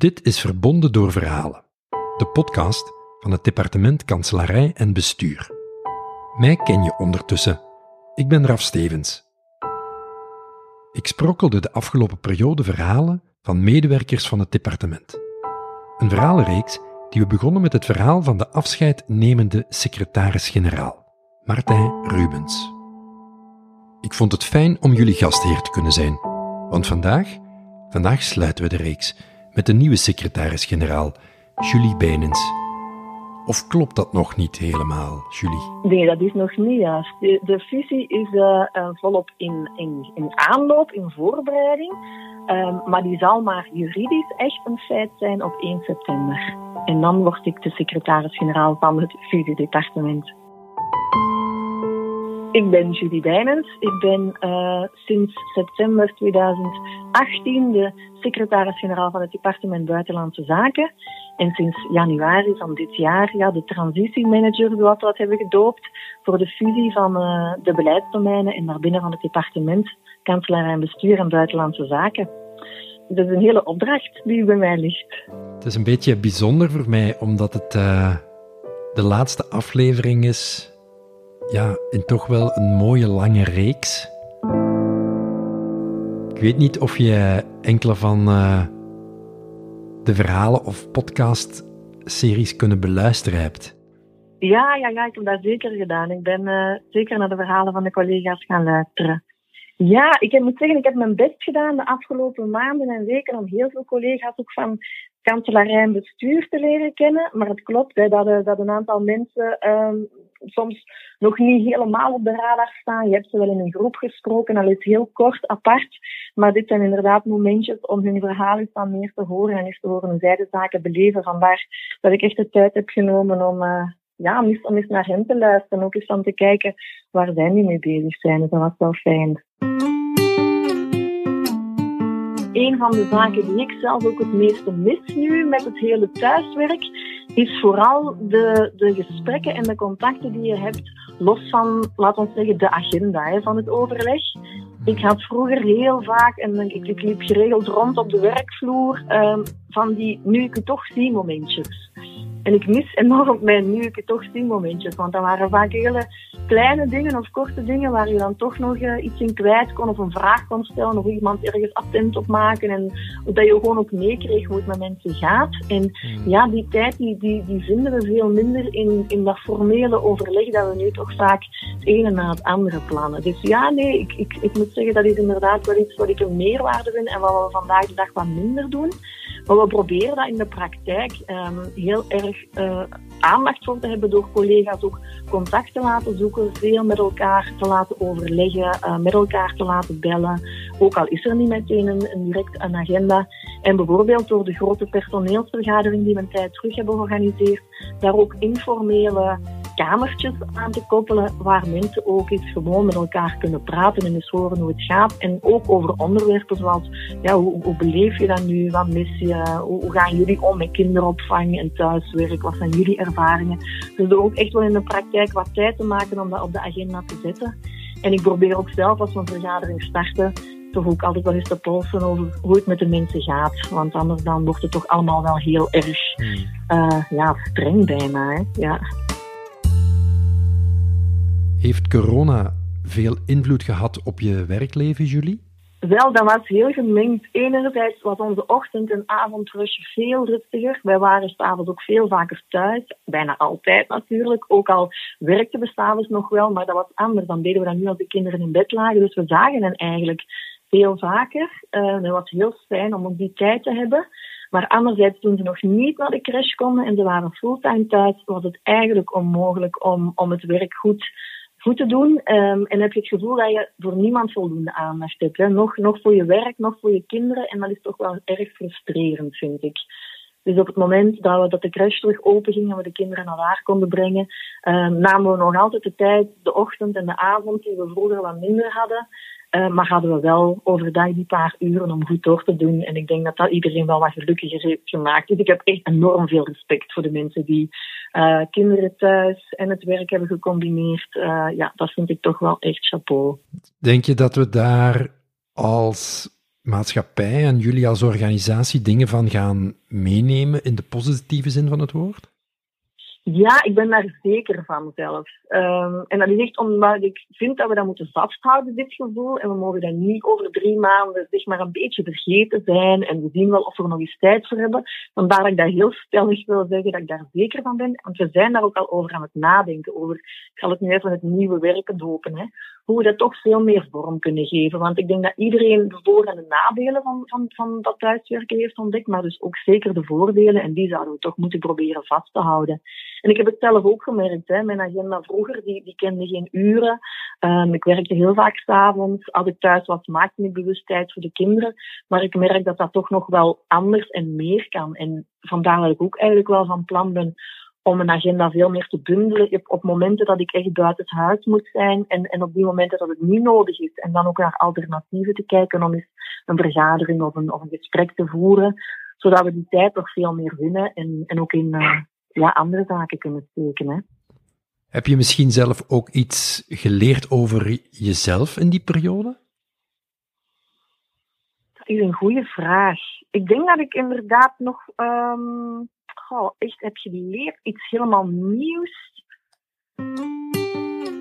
Dit is Verbonden door Verhalen, de podcast van het departement Kanselarij en Bestuur. Mij ken je ondertussen. Ik ben Raf Stevens. Ik sprokkelde de afgelopen periode verhalen van medewerkers van het departement. Een verhalenreeks die we begonnen met het verhaal van de afscheidnemende secretaris-generaal, Martijn Rubens. Ik vond het fijn om jullie gastheer te kunnen zijn, want vandaag, vandaag sluiten we de reeks met de nieuwe secretaris-generaal, Julie Beinens. Of klopt dat nog niet helemaal, Julie? Nee, dat is nog niet juist. De, fusie is uh, volop in, in, in aanloop, in voorbereiding. Um, maar die zal maar juridisch echt een feit zijn op 1 september. En dan word ik de secretaris-generaal van het fusiedepartement. Ik ben Julie Bijnens. Ik ben uh, sinds september 2018 de secretaris-generaal van het departement Buitenlandse Zaken. En sinds januari van dit jaar ja, de transitiemanager, zoals we dat hebben gedoopt, voor de fusie van uh, de beleidsdomeinen en naar binnen van het departement Kanselarij en Bestuur en Buitenlandse Zaken. Dat is een hele opdracht die bij mij ligt. Het is een beetje bijzonder voor mij, omdat het uh, de laatste aflevering is ja, in toch wel een mooie lange reeks. Ik weet niet of je enkele van uh, de verhalen of podcast-series kunnen beluisteren hebt. Ja, ja, ja, ik heb dat zeker gedaan. Ik ben uh, zeker naar de verhalen van de collega's gaan luisteren. Ja, ik moet zeggen, ik heb mijn best gedaan de afgelopen maanden en weken om heel veel collega's ook van kanselarij en bestuur te leren kennen. Maar het klopt hè, dat, dat een aantal mensen um, soms nog niet helemaal op de radar staan. Je hebt ze wel in een groep gesproken, al is heel kort apart. Maar dit zijn inderdaad momentjes om hun verhaal eens dan meer te horen en eens te horen hoe zij de zaken beleven. Vandaar dat ik echt de tijd heb genomen om, uh, ja, om eens, om eens naar hen te luisteren. Ook eens om te kijken waar zij nu mee bezig zijn. Dus dat was wel fijn. Een van de zaken die ik zelf ook het meeste mis nu met het hele thuiswerk, is vooral de, de gesprekken en de contacten die je hebt, los van, laten we zeggen, de agenda hè, van het overleg. Ik had vroeger heel vaak, en ik, ik liep geregeld rond op de werkvloer, um, van die nu ik het toch zie momentjes. En ik mis enorm mijn nu ik toch momentjes. Want dat waren vaak hele kleine dingen of korte dingen waar je dan toch nog uh, iets in kwijt kon of een vraag kon stellen of iemand ergens attent op maken. En dat je gewoon ook meekreeg hoe het met mensen gaat. En ja, die tijd die, die, die vinden we veel minder in, in dat formele overleg dat we nu toch vaak het ene na het andere plannen. Dus ja, nee, ik, ik, ik moet zeggen dat is inderdaad wel iets wat ik een meerwaarde vind en wat we vandaag de dag wat minder doen. Maar we proberen dat in de praktijk um, heel erg uh, aandacht voor te hebben door collega's ook contact te laten zoeken, veel met elkaar te laten overleggen, uh, met elkaar te laten bellen. Ook al is er niet meteen een, een direct een agenda. En bijvoorbeeld door de grote personeelsvergadering die we een tijd terug hebben georganiseerd, daar ook informele kamertjes aan te koppelen waar mensen ook eens gewoon met elkaar kunnen praten en eens horen hoe het gaat. En ook over onderwerpen zoals, ja, hoe, hoe beleef je dat nu? Wat mis je? Hoe, hoe, gaan jullie om met kinderopvang en thuiswerk? Wat zijn jullie ervaringen? Dus er ook echt wel in de praktijk wat tijd te maken om dat op de agenda te zetten. En ik probeer ook zelf als we een vergadering starten, toch ook altijd wel eens te polsen over hoe het met de mensen gaat. Want anders dan wordt het toch allemaal wel heel erg uh, ja, streng bijna. Hè? Ja. Heeft corona veel invloed gehad op je werkleven, Julie? Wel, dat was heel gemengd. Enerzijds was onze ochtend- en avondrush veel rustiger. Wij waren s'avonds ook veel vaker thuis. Bijna altijd natuurlijk. Ook al werkten we s'avonds nog wel, maar dat was anders. Dan deden we dat nu als de kinderen in bed lagen. Dus we zagen hen eigenlijk veel vaker. Uh, dat was heel fijn om ook die tijd te hebben. Maar anderzijds, toen ze nog niet naar de crash konden en ze waren fulltime thuis, was het eigenlijk onmogelijk om, om het werk goed goed te doen. Um, en heb je het gevoel dat je voor niemand voldoende aandacht hebt. Nog, nog voor je werk, nog voor je kinderen. En dat is toch wel erg frustrerend, vind ik. Dus op het moment dat, we, dat de crash terug open ging en we de kinderen naar waar konden brengen, um, namen we nog altijd de tijd, de ochtend en de avond, die we vroeger wat minder hadden. Uh, maar hadden we wel overdag die paar uren om goed door te doen. En ik denk dat dat iedereen wel wat gelukkiger heeft gemaakt. Dus ik heb echt enorm veel respect voor de mensen die uh, kinderen thuis en het werk hebben gecombineerd. Uh, ja, dat vind ik toch wel echt chapeau. Denk je dat we daar als maatschappij en jullie als organisatie dingen van gaan meenemen in de positieve zin van het woord? Ja, ik ben daar zeker van zelf. Um, en dat is echt omdat ik vind dat we dat moeten vasthouden, dit gevoel. En we mogen dat niet over drie maanden zeg maar een beetje vergeten zijn. En we zien wel of we er nog eens tijd voor hebben. Vandaar dat ik dat heel stellig wil zeggen, dat ik daar zeker van ben. Want we zijn daar ook al over aan het nadenken. Over, ik zal het nu even het nieuwe werken dopen. Hè. Hoe we dat toch veel meer vorm kunnen geven. Want ik denk dat iedereen de voor- en de nadelen van, van, van dat thuiswerken heeft ontdekt. Maar dus ook zeker de voordelen. En die zouden we toch moeten proberen vast te houden. En ik heb het zelf ook gemerkt. Hè. Mijn agenda vroeger, die, die kende geen uren. Um, ik werkte heel vaak s'avonds. Als ik thuis was, maakte ik bewust tijd voor de kinderen. Maar ik merk dat dat toch nog wel anders en meer kan. En vandaar dat ik ook eigenlijk wel van plan ben om mijn agenda veel meer te bundelen op momenten dat ik echt buiten het huis moet zijn en, en op die momenten dat het niet nodig is. En dan ook naar alternatieven te kijken om eens een vergadering of een, of een gesprek te voeren, zodat we die tijd nog veel meer winnen en, en ook in, uh, ja, andere zaken kunnen steken. Hè. Heb je misschien zelf ook iets geleerd over jezelf in die periode? Dat is een goede vraag. Ik denk dat ik inderdaad nog um, oh, echt heb geleerd iets helemaal nieuws.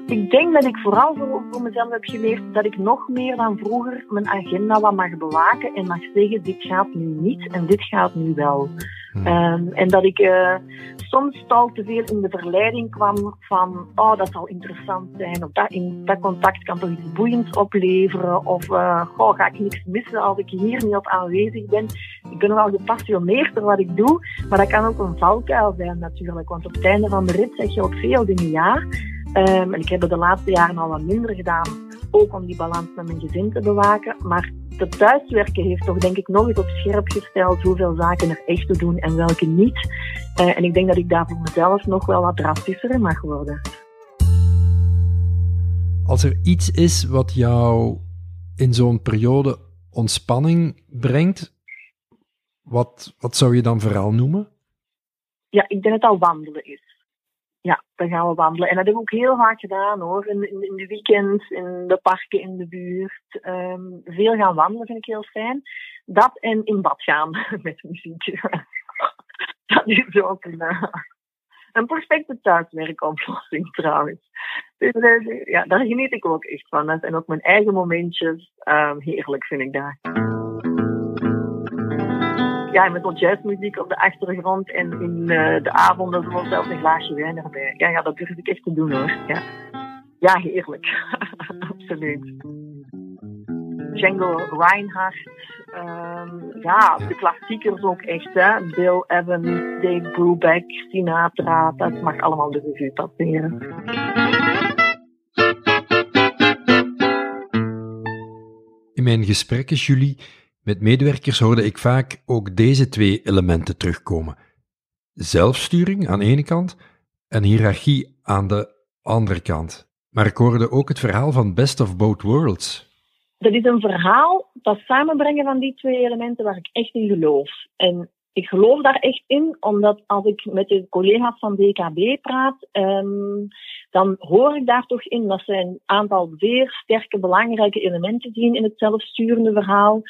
Ik denk dat ik vooral voor, voor mezelf heb geleerd dat ik nog meer dan vroeger mijn agenda wat mag bewaken en mag zeggen, dit gaat nu niet en dit gaat nu wel. Hmm. Um, en dat ik uh, soms al te veel in de verleiding kwam van, oh, dat zal interessant zijn, of dat, in, dat contact kan toch iets boeiends opleveren, of uh, goh, ga ik niks missen als ik hier niet op aanwezig ben. Ik ben wel gepassioneerd door wat ik doe, maar dat kan ook een valkuil zijn natuurlijk, want op het einde van de rit zeg je ook veel dingen ja. Um, en ik heb het de laatste jaren al wat minder gedaan, ook om die balans met mijn gezin te bewaken. Maar het thuiswerken heeft toch denk ik nog eens op scherp gesteld hoeveel zaken er echt te doen en welke niet. Uh, en ik denk dat ik daar voor mezelf nog wel wat drastischer in mag worden. Als er iets is wat jou in zo'n periode ontspanning brengt, wat, wat zou je dan vooral noemen? Ja, ik denk dat het al wandelen is ja, dan gaan we wandelen. En dat heb ik ook heel vaak gedaan hoor. In, in, in de weekends, in de parken in de buurt. Um, veel gaan wandelen vind ik heel fijn. Dat en in bad gaan met muziek. dat is ook een, uh, een perfecte thuiswerkoplossing trouwens. Dus, uh, ja, daar geniet ik ook echt van. En ook mijn eigen momentjes. Um, heerlijk vind ik daar met wat jazzmuziek op de achtergrond en in uh, de avonden gewoon zelfs een glaasje wijn erbij. Ja, ja, dat durf ik echt te doen hoor. Ja, ja heerlijk. Absoluut. Django Reinhardt. Um, ja, de klassiekers ook echt. Hè. Bill Evans, Dave Brubeck, Sinatra. Dat mag allemaal de revue passeren. In mijn gesprekken, Julie, met medewerkers hoorde ik vaak ook deze twee elementen terugkomen. Zelfsturing aan de ene kant en hiërarchie aan de andere kant. Maar ik hoorde ook het verhaal van Best of Both Worlds. Dat is een verhaal, dat samenbrengen van die twee elementen waar ik echt in geloof. En ik geloof daar echt in, omdat als ik met de collega's van DKB praat, um, dan hoor ik daar toch in dat ze een aantal zeer sterke, belangrijke elementen zien in het zelfsturende verhaal.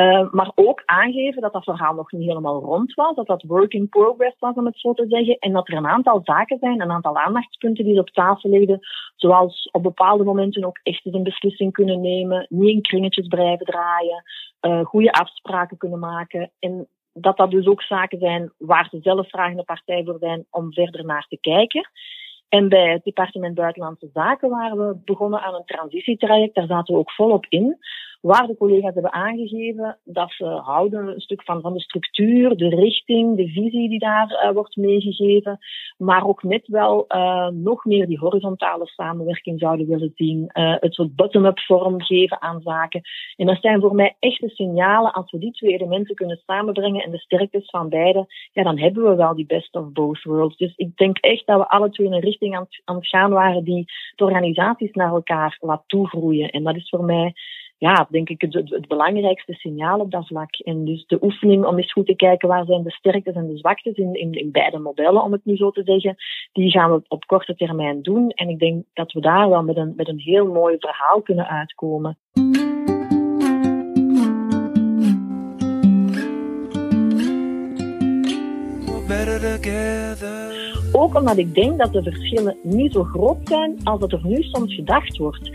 Uh, maar ook aangeven dat dat verhaal nog niet helemaal rond was, dat dat work in progress was, om het zo te zeggen. En dat er een aantal zaken zijn, een aantal aandachtspunten die op tafel liggen, zoals op bepaalde momenten ook echt eens een beslissing kunnen nemen, niet in kringetjes blijven draaien, uh, goede afspraken kunnen maken. En dat dat dus ook zaken zijn waar ze zelf vragende partij voor zijn om verder naar te kijken. En bij het departement Buitenlandse Zaken waren we begonnen aan een transitietraject. Daar zaten we ook volop in waar de collega's hebben aangegeven dat ze houden een stuk van, van de structuur, de richting, de visie die daar uh, wordt meegegeven, maar ook net wel uh, nog meer die horizontale samenwerking zouden willen zien, uh, het soort bottom-up vorm geven aan zaken. En dat zijn voor mij echte signalen, als we die twee elementen kunnen samenbrengen en de sterktes van beide, ja, dan hebben we wel die best of both worlds. Dus ik denk echt dat we alle twee in een richting aan, aan het gaan waren die de organisaties naar elkaar laat toegroeien. En dat is voor mij ja, denk ik het, het, belangrijkste signaal op dat vlak. En dus de oefening om eens goed te kijken waar zijn de sterktes en de zwaktes in, in, in beide modellen, om het nu zo te zeggen, die gaan we op korte termijn doen. En ik denk dat we daar wel met een, met een heel mooi verhaal kunnen uitkomen. Ook omdat ik denk dat de verschillen niet zo groot zijn als dat er nu soms gedacht wordt.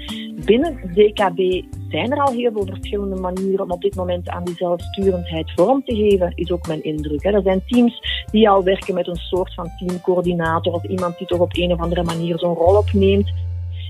Binnen DKB zijn er al heel veel verschillende manieren om op dit moment aan die zelfsturendheid vorm te geven, is ook mijn indruk. Er zijn teams die al werken met een soort van teamcoördinator of iemand die toch op een of andere manier zo'n rol opneemt.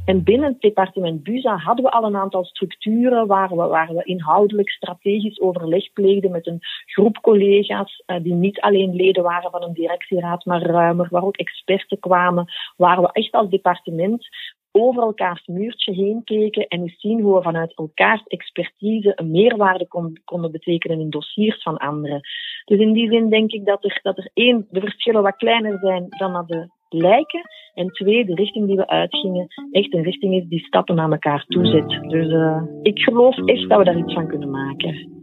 En binnen het departement BUSA hadden we al een aantal structuren waar we, waar we inhoudelijk strategisch overleg pleegden met een groep collega's uh, die niet alleen leden waren van een directieraad, maar ruimer, waar ook experten kwamen, waar we echt als departement over elkaars muurtje heen keken en eens zien hoe we vanuit elkaars expertise een meerwaarde kon, konden betekenen in dossiers van anderen. Dus in die zin denk ik dat er, dat er één, de verschillen wat kleiner zijn dan dat de lijken. En twee, de richting die we uitgingen echt een richting is die stappen naar elkaar toe zet. Dus uh, ik geloof echt dat we daar iets van kunnen maken.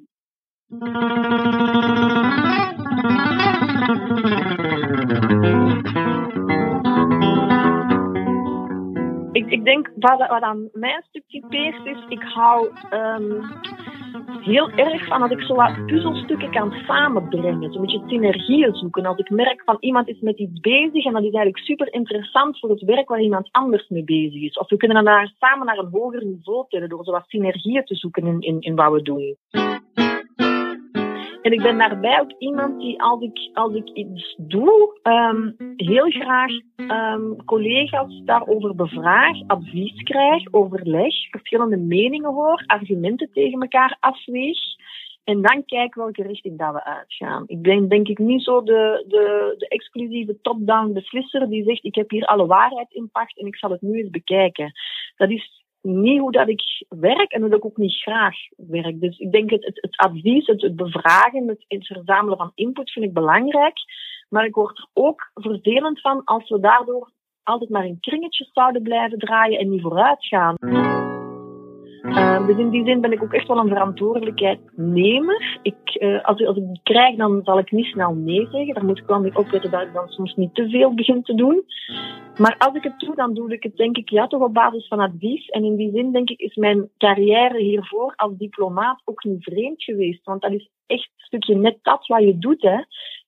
Denk, wat, wat aan mijn stuk typeert is, ik hou um, heel erg van dat ik zo wat puzzelstukken kan samenbrengen. Zo'n beetje synergieën zoeken. Als ik merk van iemand is met iets bezig en dat is eigenlijk super interessant voor het werk waar iemand anders mee bezig is. Of we kunnen naar, samen naar een hoger niveau tillen door zo wat synergieën te zoeken in, in, in wat we doen. En ik ben daarbij ook iemand die als ik, als ik iets doe, um, heel graag um, collega's daarover bevraag, advies krijg, overleg, verschillende meningen hoor, argumenten tegen elkaar afweeg. En dan kijk welke richting dat we uitgaan. Ik ben denk ik niet zo de, de, de exclusieve top-down beslisser die zegt ik heb hier alle waarheid in pacht en ik zal het nu eens bekijken. Dat is niet hoe dat ik werk en hoe dat ik ook niet graag werk. Dus ik denk het, het, het advies, het, bevragen, het, het verzamelen van input vind ik belangrijk. Maar ik word er ook vervelend van als we daardoor altijd maar in kringetjes zouden blijven draaien en niet vooruit gaan. Uh, dus in die zin ben ik ook echt wel een verantwoordelijkheidnemer. Ik, uh, als, als ik die krijg, dan zal ik niet snel nee zeggen. Daar moet ik wel mee opletten dat ik dan soms niet te veel begin te doen. Maar als ik het doe, dan doe ik het denk ik ja, toch op basis van advies. En in die zin denk ik is mijn carrière hiervoor als diplomaat ook niet vreemd geweest. Want dat is echt een stukje net dat wat je doet. Hè.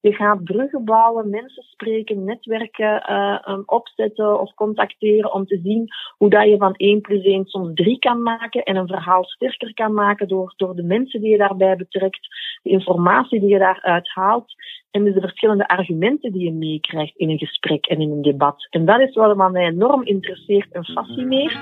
Je gaat bruggen bouwen, mensen spreken, netwerken uh, opzetten of contacteren om te zien hoe dat je van 1 plus 1 soms 3 kan maken en een verhaal sterker kan maken door, door de mensen die je daarbij betrekt, de informatie die je daaruit haalt en dus de verschillende argumenten die je meekrijgt in een gesprek en in een debat. En dat is wat mij enorm interesseert en fascineert.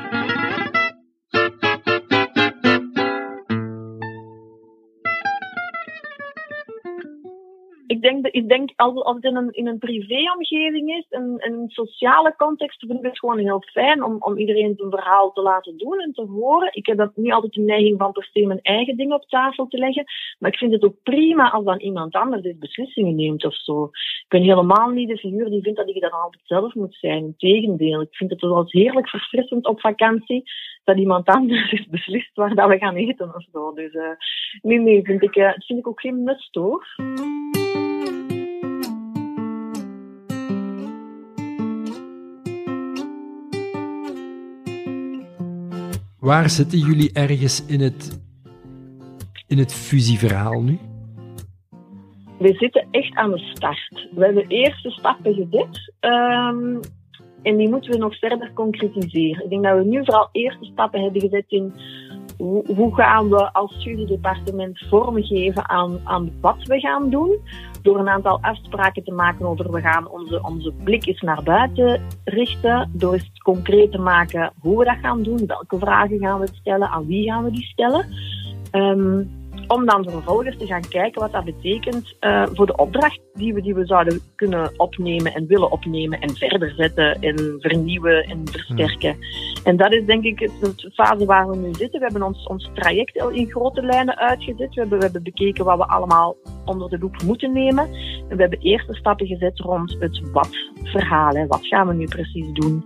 Ik denk, ik denk als, als het in een, in een privéomgeving is, een, een sociale context, vind ik het gewoon heel fijn om, om iedereen zijn verhaal te laten doen en te horen. Ik heb dat niet altijd de neiging van per se mijn eigen dingen op tafel te leggen, maar ik vind het ook prima als dan iemand anders dit beslissingen neemt of zo. Ik ben helemaal niet de figuur die vindt dat ik dat altijd zelf moet zijn. Integendeel, ik vind het wel heerlijk verfrissend op vakantie dat iemand anders is beslist waar dat we gaan eten of zo. Dus uh, nee, nee, vind ik, uh, vind ik ook geen must hoor. Waar zitten jullie ergens in het, in het fusieverhaal nu? We zitten echt aan de start. We hebben eerste stappen gezet. Um, en die moeten we nog verder concretiseren. Ik denk dat we nu vooral eerste stappen hebben gezet in hoe, gaan we als studiedepartement vormgeven aan, aan wat we gaan doen. Door een aantal afspraken te maken over we gaan onze, onze blik eens naar buiten richten. Door eens concreet te maken hoe we dat gaan doen. Welke vragen gaan we stellen, aan wie gaan we die stellen. Um, om dan vervolgens te gaan kijken wat dat betekent uh, voor de opdracht die we, die we zouden kunnen opnemen en willen opnemen en verder zetten en vernieuwen en versterken. En dat is denk ik de fase waar we nu zitten. We hebben ons, ons traject al in grote lijnen uitgezet. We hebben, we hebben bekeken wat we allemaal onder de loep moeten nemen. En we hebben eerste stappen gezet rond het wat-verhaal. Wat gaan we nu precies doen?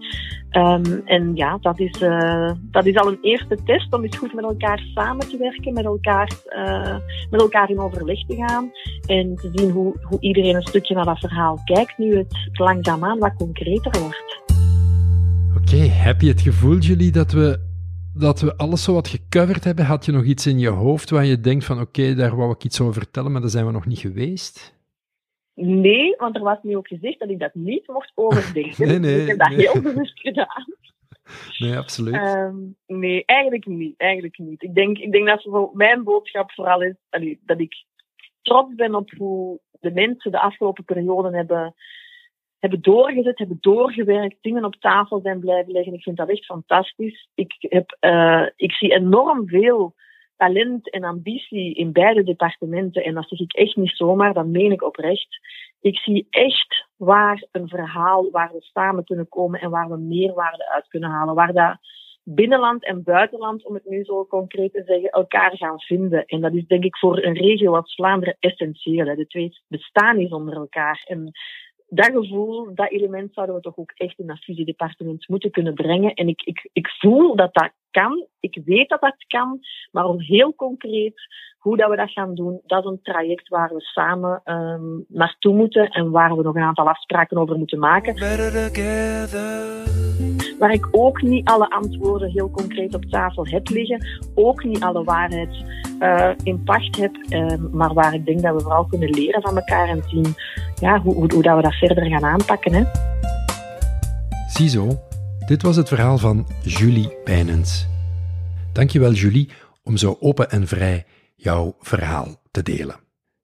Um, en ja, dat is, uh, dat is al een eerste test om eens goed met elkaar samen te werken, met elkaar, uh, met elkaar in overleg te gaan en te zien hoe, hoe iedereen een stukje naar dat verhaal kijkt, nu het langzaamaan wat concreter wordt. Oké, heb je het gevoel, Julie, dat we, dat we alles zo wat gecoverd hebben? Had je nog iets in je hoofd waar je denkt van oké, daar wou ik iets over vertellen, maar daar zijn we nog niet geweest? Nee, want er was nu ook gezegd dat ik dat niet mocht overdenken. nee, nee, ik heb dat nee. heel bewust gedaan. Nee, absoluut. Ehm, nee, eigenlijk niet. Eigenlijk niet. Ik denk, ik denk dat voor mijn boodschap vooral is allee, dat ik trots ben op hoe de mensen de afgelopen periode hebben, hebben doorgezet, hebben doorgewerkt, dingen op tafel zijn blijven leggen. Ik vind dat echt fantastisch. Ik, heb, eh, ik zie enorm veel talent en ambitie in beide departementen. En dat zeg ik echt niet zomaar, dat meen ik oprecht. Ik zie echt waar een verhaal, waar we samen kunnen komen en waar we meerwaarde uit kunnen halen. Waar dat binnenland en buitenland, om het nu zo concreet te zeggen, elkaar gaan vinden. En dat is denk ik voor een regio als Vlaanderen essentieel. Hè. De twee bestaan niet zonder elkaar. En dat gevoel, dat element zouden we toch ook echt in dat fusiedepartement moeten kunnen brengen. En ik, ik, ik voel dat dat kan. Ik weet dat dat kan. Maar om heel concreet hoe dat we dat gaan doen, dat is een traject waar we samen um, naartoe moeten en waar we nog een aantal afspraken over moeten maken. Waar ik ook niet alle antwoorden heel concreet op tafel heb liggen, ook niet alle waarheid uh, in pacht heb, uh, maar waar ik denk dat we vooral kunnen leren van elkaar en zien ja, hoe, hoe, hoe dat we dat verder gaan aanpakken. Hè. Ziezo, dit was het verhaal van Julie Pijnens. Dankjewel Julie om zo open en vrij jouw verhaal te delen.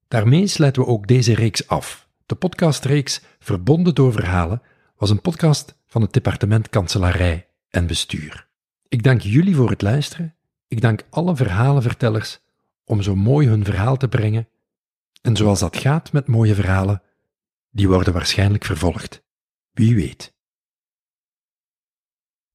Daarmee sluiten we ook deze reeks af. De podcastreeks Verbonden door Verhalen was een podcast van het departement Kanselarij en Bestuur. Ik dank jullie voor het luisteren. Ik dank alle verhalenvertellers om zo mooi hun verhaal te brengen. En zoals dat gaat met mooie verhalen, die worden waarschijnlijk vervolgd. Wie weet.